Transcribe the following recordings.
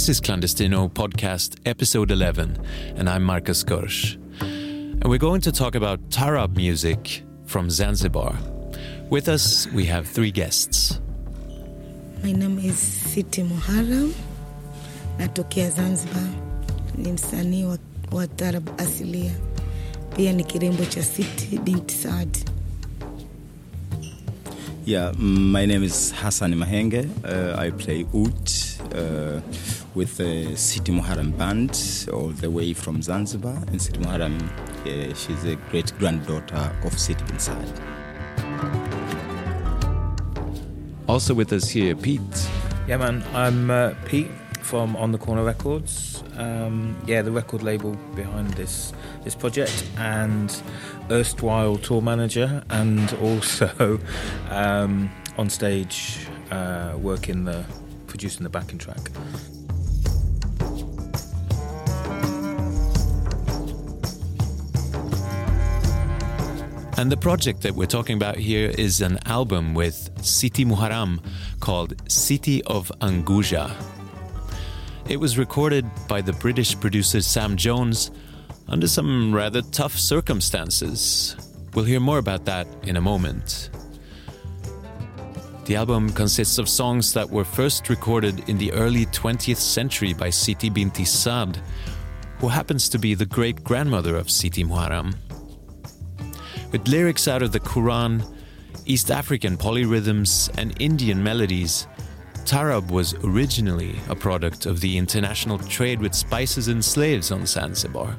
This is Clandestino Podcast, Episode 11, and I'm Markus Görsch. And we're going to talk about Taarab music from Zanzibar. With us, we have three guests. My name is Siti Muharam, natokea Zanzibar. Ni msanii wa, wa taarab asilia, pia ni kirembo cha Siti binti Saad. Yeah, my name is Hassan Mahenge. Uh, I play oud uh, with the Siti Muharam band, all the way from Zanzibar. And Siti Muharam, uh, she's a great granddaughter of Siti bin Saad. Also with us here, Pete. Yeah, man. I'm uh, Pete from On the Corner Records. Um, yeah, the record label behind this this project, and erstwhile tour manager, and also um, on stage uh, working the producing the backing track. And the project that we're talking about here is an album with Siti Muharam called Siti of Unguja. It was recorded by the British producer Sam Jones under some rather tough circumstances. We'll hear more about that in a moment. The album consists of songs that were first recorded in the early 20th century by Siti Binti Saad, who happens to be the great grandmother of Siti Muharam. With lyrics out of the Quran, East African polyrhythms, and Indian melodies, Taarab was originally a product of the international trade with spices and slaves on Zanzibar.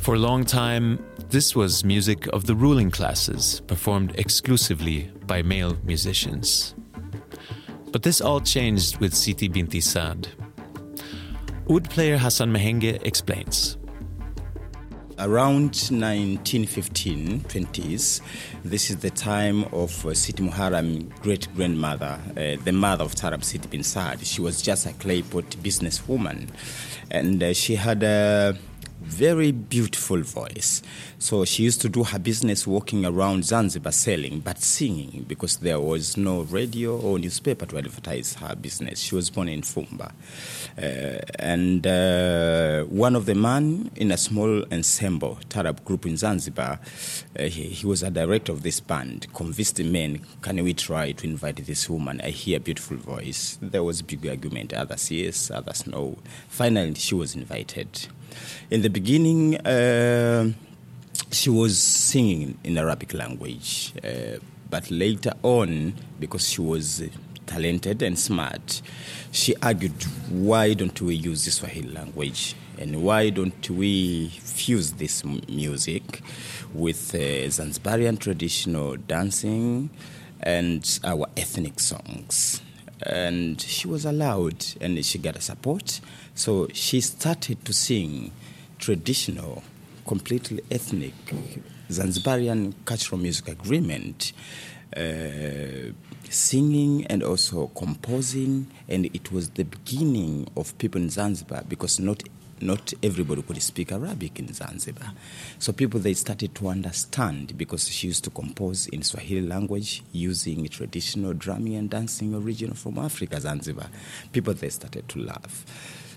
For a long time, this was music of the ruling classes, performed exclusively by male musicians. But this all changed with Siti Binti Saad. Oud player Hassan Mahenge explains. Around 1915, 20s, this is the time of uh, Siti Muharam great grandmother, uh, the mother of Taarab Siti bin Saad. She was just a clay pot businesswoman, and uh, she had a very beautiful voice. So she used to do her business walking around Zanzibar selling, but singing because there was no radio or newspaper to advertise her business. She was born in Fumba. Uh, and uh, one of the men in a small ensemble, Tarab group in Zanzibar, uh, he, he, was a director of this band, convinced the men, can we try to invite this woman? I hear beautiful voice. There was a big argument, others yes, others no. Finally, she was invited. In the beginning, uh, she was singing in Arabic language, uh, but later on, because she was talented and smart, she argued, why don't we use the Swahili language? And why don't we fuse this music with uh, Zanzibarian traditional dancing and our ethnic songs? And she was allowed and she got a support. So she started to sing traditional, completely ethnic Zanzibarian cultural music agreement, uh, singing and also composing, and it was the beginning of people in Zanzibar because not not everybody could speak Arabic in Zanzibar. So people they started to understand because she used to compose in Swahili language using traditional drumming and dancing original from Africa, Zanzibar. People they started to love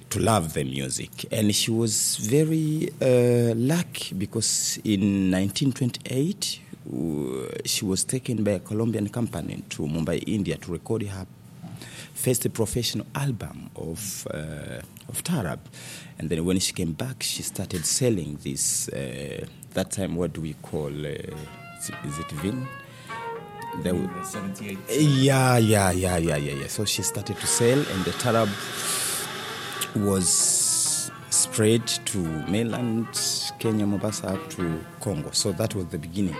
to love the music. And she was very uh, lucky because in 1928 uh, she was taken by a Colombian company to Mumbai, India to record her first professional album of, uh, of Taarab. And then when she came back, she started selling this, uh, that time, what do we call, uh, is, it Vin? The, 78. Yeah, yeah, yeah, yeah, yeah, yeah. So she started to sell, and the Taarab was spread to mainland Kenya, Mombasa, up to Congo. So that was the beginning.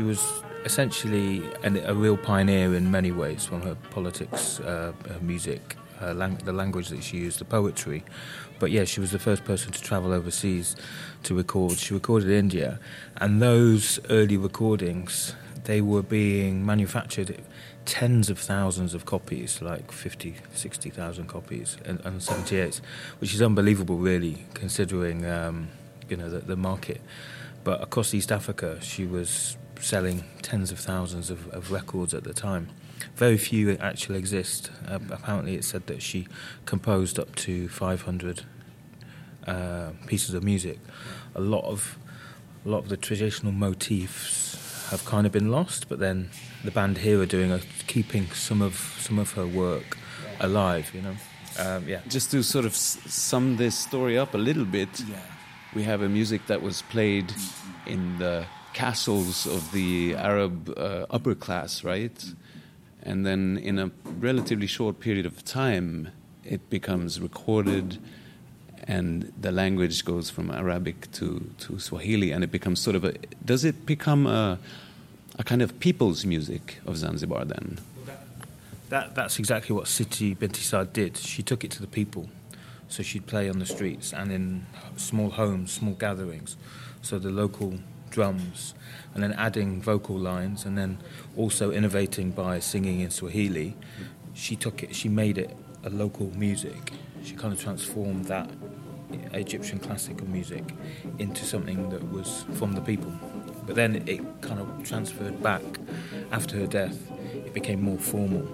She was essentially an, a real pioneer in many ways from her politics, uh, her music, her lang- the language that she used, the poetry. But yeah, she was the first person to travel overseas to record. She recorded in India, and those early recordings they were being manufactured tens of thousands of copies, like 50, 60,000 copies, and, and 78, which is unbelievable, really, considering um, you know the, the market. But across East Africa, she was selling tens of thousands of, of records at the time. Very few actually exist. Uh, apparently, it said that she composed up to 500 uh, pieces of music. A lot of a lot of the traditional motifs have kind of been lost, but then the band here are doing a, keeping some of some of her work alive. You know, um, yeah. Just to sort of sum this story up a little bit, yeah. we have a music that was played in the castles of the Arab uh, upper class, right? And then in a relatively short period of time, it becomes recorded and the language goes from Arabic to, to Swahili, and it becomes sort of a. Does it become a, a kind of people's music of Zanzibar then? That, that's exactly what Siti Binti Saad did. She took it to the people. So she'd play on the streets and in small homes, small gatherings. So the local drums, and then adding vocal lines, and then also innovating by singing in Swahili. She took it, she made it a local music. She kind of transformed that Egyptian classical music into something that was from the people. But then it kind of transferred back after her death. It became more formal.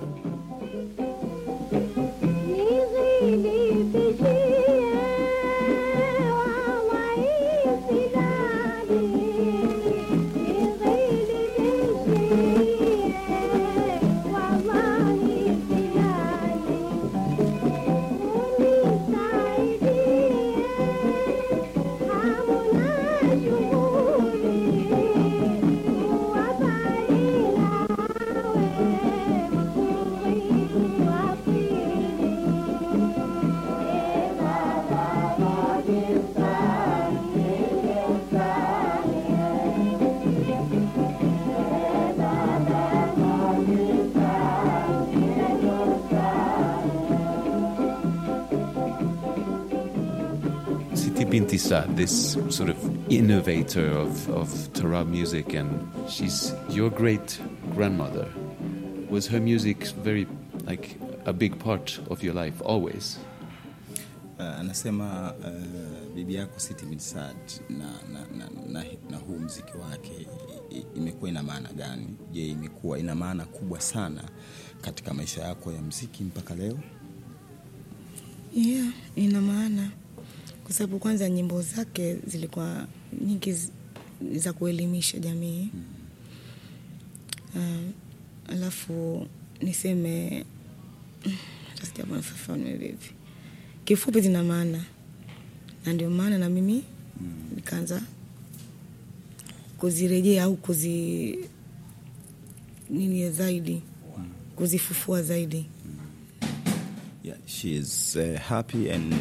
Binti Saad, this sort of innovator of, of Taarab music, and she's your great grandmother. Was her music very like a big part of your life always? Uh, anasema uh, bibi yako Siti Binti Saad na, na, na, na, na huu mziki wake imekuwa ina maana gani? Je, imekuwa ina maana kubwa sana katika maisha yako ya mziki mpaka leo? Yeah, ina maana kwa sababu kwanza nyimbo zake zilikuwa nyingi za kuelimisha jamii. Uh, alafu niseme sijafafanue kifupi zina maana, na ndio maana na mimi nikaanza kuzirejea au kuzi nini zaidi kuzifufua zaidi. Yeah, she is uh, happy and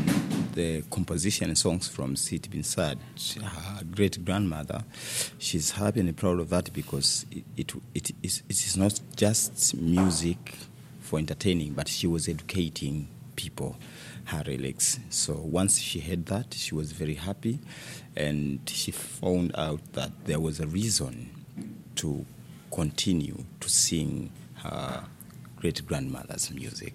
the composition songs from Siti Bin Saad, her great grandmother. She's happy and proud of that because it, it, it, is, it is not just music for entertaining, but she was educating people, her relics. So once she heard that, she was very happy and she found out that there was a reason to continue to sing her great grandmother's music.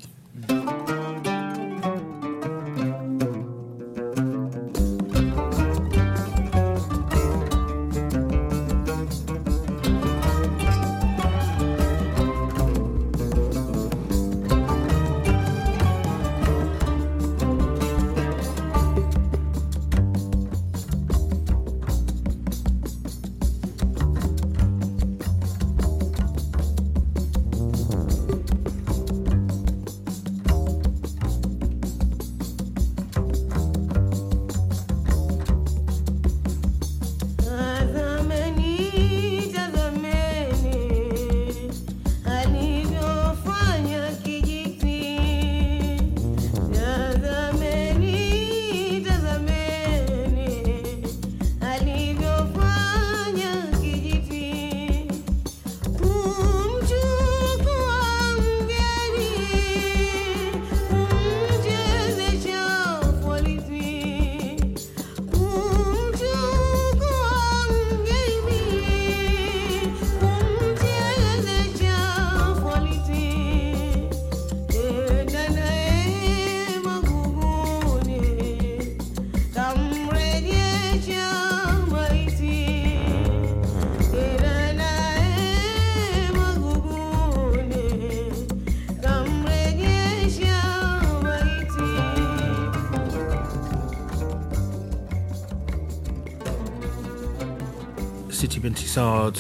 Siti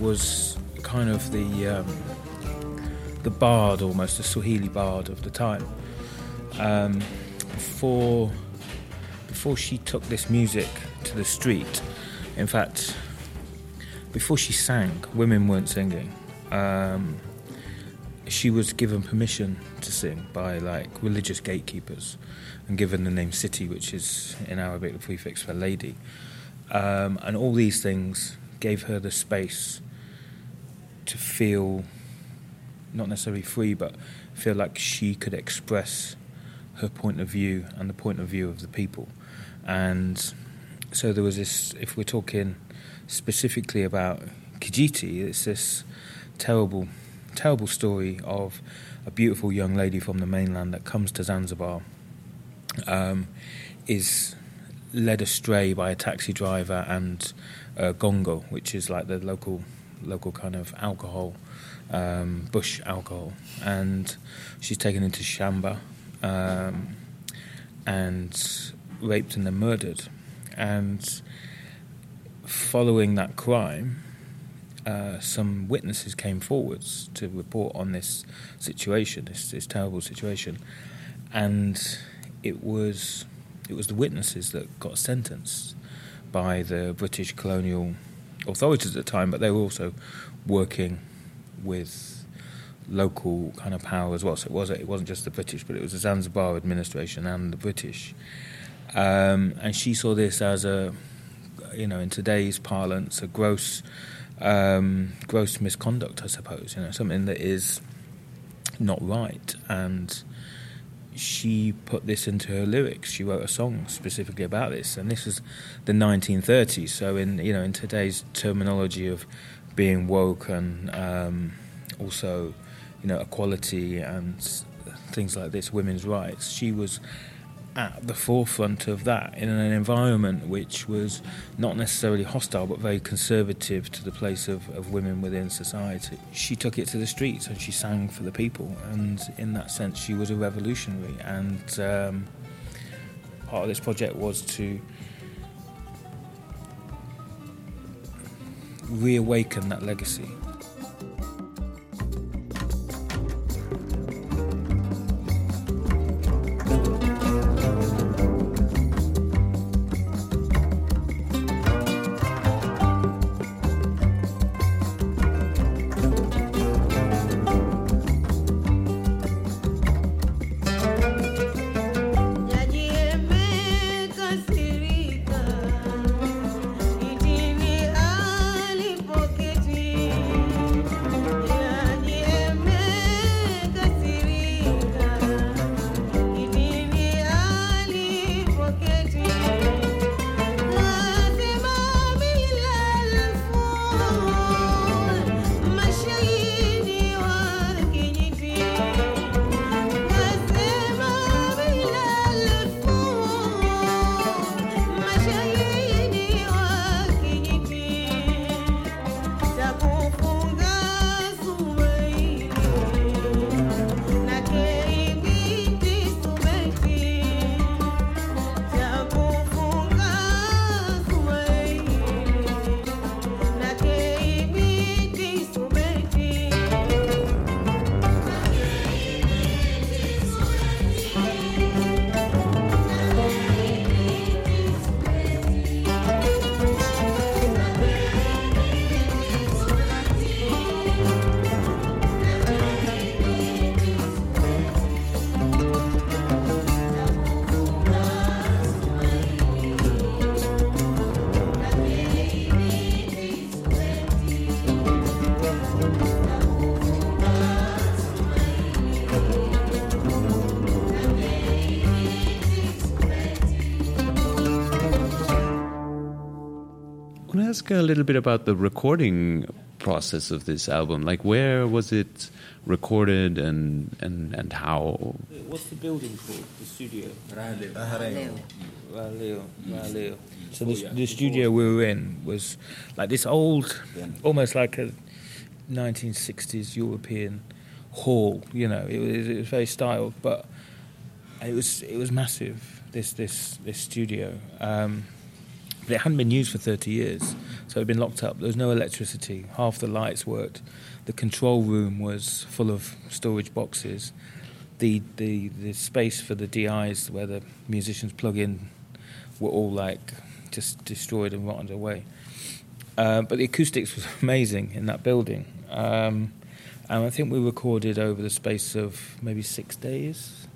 was kind of the um, the bard, almost the Swahili bard of the time. Um, before before she took this music to the street, in fact, before she sang, women weren't singing. Um, she was given permission to sing by like religious gatekeepers and given the name Siti, which is in Arabic the prefix for lady. Um, and all these things gave her the space to feel not necessarily free, but feel like she could express her point of view and the point of view of the people. And so there was this, if we're talking specifically about Kijiti, it's this terrible, terrible story of a beautiful young lady from the mainland that comes to Zanzibar, um, is led astray by a taxi driver and uh, gongo, which is like the local local kind of alcohol, um, bush alcohol, and she's taken into Shamba um, and raped and then murdered. And following that crime, uh, some witnesses came forwards to report on this situation, this, this terrible situation, and it was it was the witnesses that got sentenced by the British colonial authorities at the time, but they were also working with local kind of power as well. So it was it wasn't just the British, but it was the Zanzibar administration and the British. Um, and she saw this as a, you know, in today's parlance, a gross, um, gross misconduct, I suppose. You know, something that is not right and she put this into her lyrics. She wrote a song specifically about this, and this was the 1930s. So, in you know, in today's terminology of being woke and um, also, you know, equality and things like this, women's rights, she was at the forefront of that in an environment which was not necessarily hostile but very conservative to the place of, of women within society. She took it to the streets and she sang for the people, and in that sense, she was a revolutionary. And um, part of this project was to reawaken that legacy. Ask a little bit about the recording process of this album? Like, where was it recorded and and and how? What's the building called? The studio. Rahaleo. Rahaleo. So the, the studio we were in was like this old, almost like a 1960s European hall. You know, it was, it was very styled, but it was it was massive. This this this studio. Um, but it hadn't been used for 30 years, so it had been locked up. There was no electricity. Half the lights worked. The control room was full of storage boxes. The, the, the space for the DIs where the musicians plug in were all like just destroyed and rotted away. Uh, but the acoustics was amazing in that building. Um, and I think we recorded over the space of maybe six days.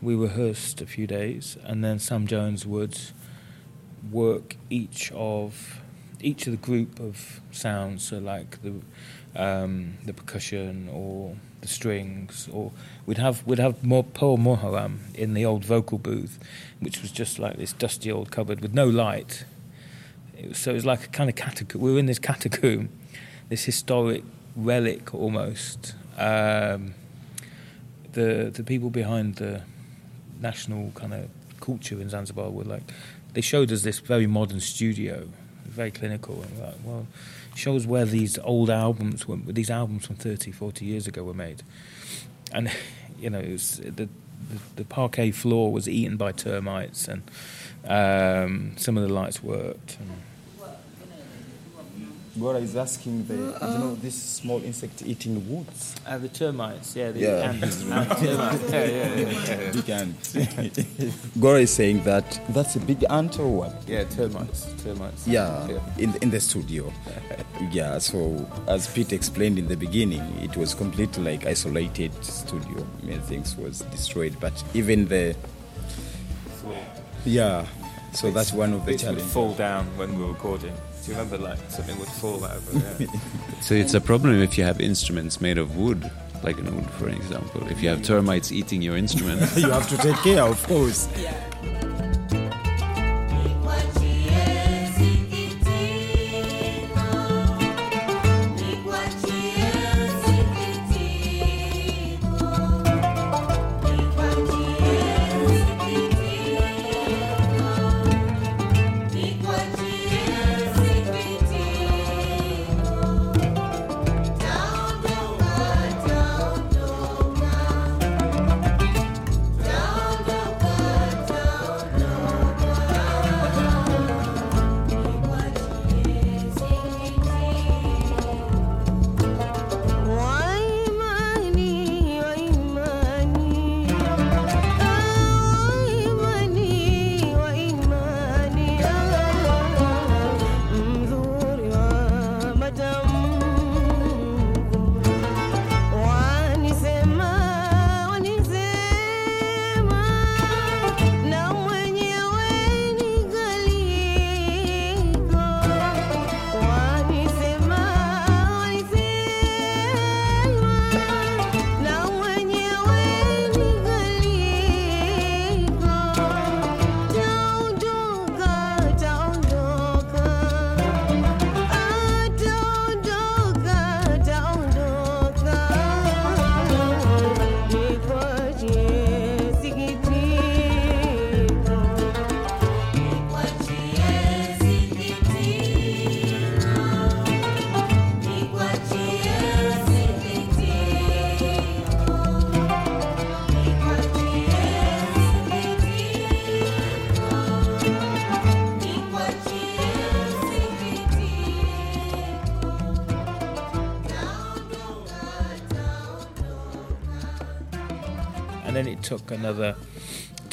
We rehearsed a few days, and then Sam Jones would work each of each of the group of sounds, so like the um, the percussion or the strings, or we'd have we'd have more Paul Muharam in the old vocal booth, which was just like this dusty old cupboard with no light. It was, so it was like a kind of catacomb. We were in this catacomb, this historic relic almost. Um, the the people behind the national kind of culture in Zanzibar were like, they showed us this very modern studio, very clinical, and like, well, shows where these old albums, were, these albums from 30, 40 years ago were made, and you know, the, the the parquet floor was eaten by termites, and um, some of the lights worked. And, Gora is asking the, you know, this small insect eating woods. Uh, the termites, yeah, the Yeah. ants. ant termites. Yeah, yeah, yeah, yeah. Big ant. Gora is saying that that's a big ant or what? Yeah, termites, termites. Yeah, in in the studio. yeah, so as Pete explained in the beginning, it was completely like isolated studio. Many things was destroyed, but even the yeah. So that's one of the Bits would challenges. fall down when we were recording. Do you remember, like something would fall out of it? Yeah. So it's a problem if you have instruments made of wood, like an oud, for example. If you have termites eating your instrument, you have to take care, of course. Waimani,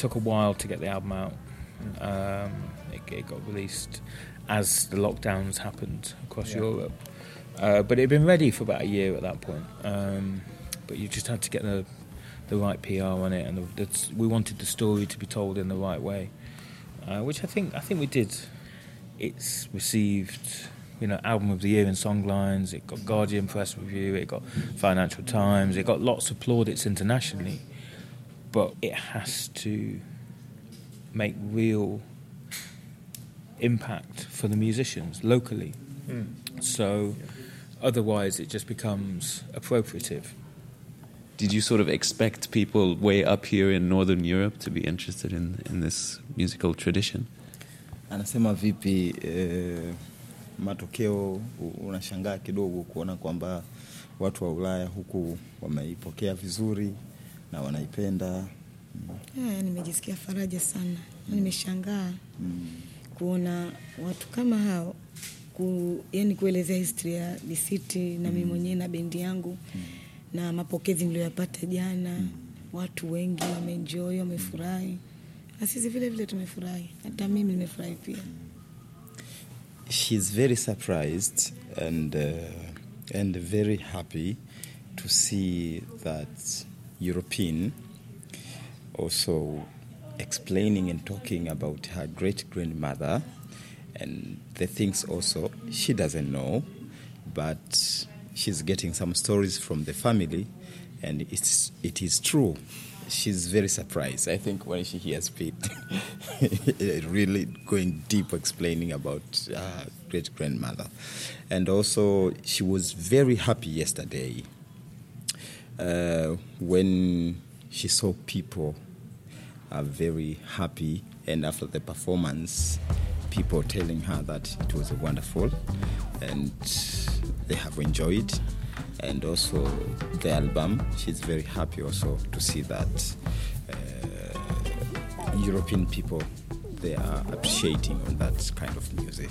took a while to get the album out. Um, it, it got released as the lockdowns happened across Europe, uh, but it had been ready for about a year at that point. Um, but you just had to get the the right PR on it, and the, the, we wanted the story to be told in the right way, uh, which I think I think we did. It's received, you know, album of the year in Songlines. It got Guardian press review. It got Financial Times. It got lots of plaudits internationally, but it has to make real impact for the musicians locally. So, otherwise, it just becomes appropriative. did you sort of expect people way up here in Northern Europe to be interested in, in this musical tradition? Anasema vipi eh, matokeo u- unashangaa kidogo kuona kwamba watu wa Ulaya huku wameipokea vizuri na wanaipenda. Eh, nimejisikia faraja sana, mm. nimeshangaa mm. kuona watu kama hao ku, yani kuelezea historia ya Disiti na mimi mwenyewe na bendi yangu mm. na mapokezi niliyoyapata jana, mm. watu wengi wameenjoy, wamefurahi na sisi vile vile tumefurahi, hata mimi nimefurahi pia. she's very surprised and uh, and very happy to see that European also explaining and talking about her great grandmother and the things also she doesn't know, but she's getting some stories from the family, and it's it is true. She's very surprised. I think when she hears Pete really going deep explaining about uh, great grandmother, and also she was very happy yesterday uh, when she saw people are very happy and after the performance people telling her that it was wonderful and they have enjoyed. And also the album she's very happy also to see that uh, european people they are appreciating on that kind of music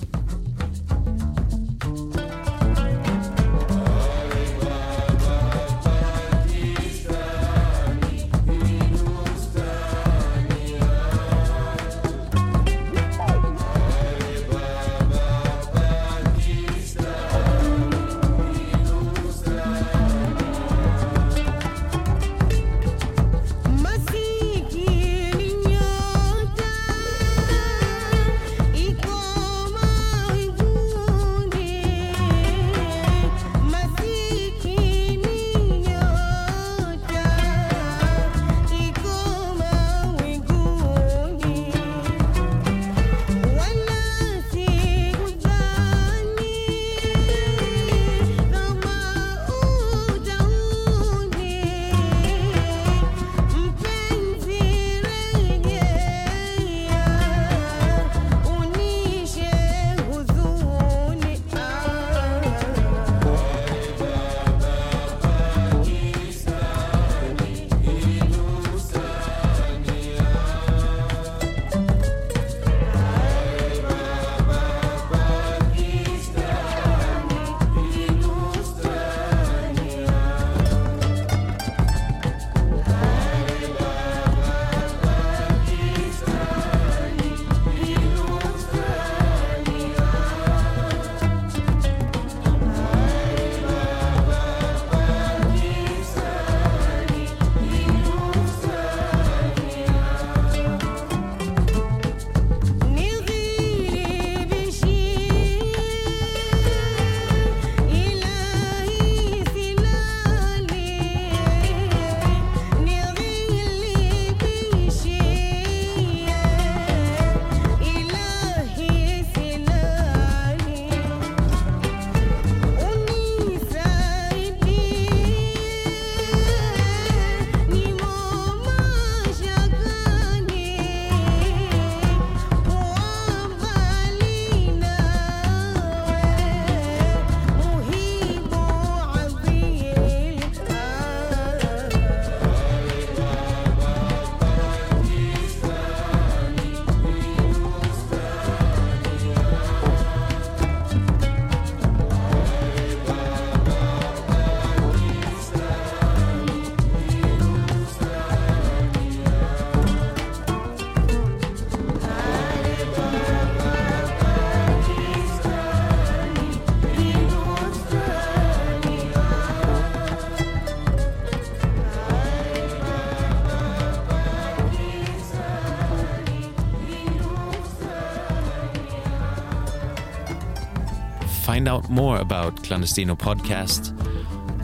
out more about Clandestino Podcast,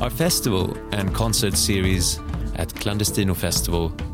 our festival and concert series at clandestinofestival.org.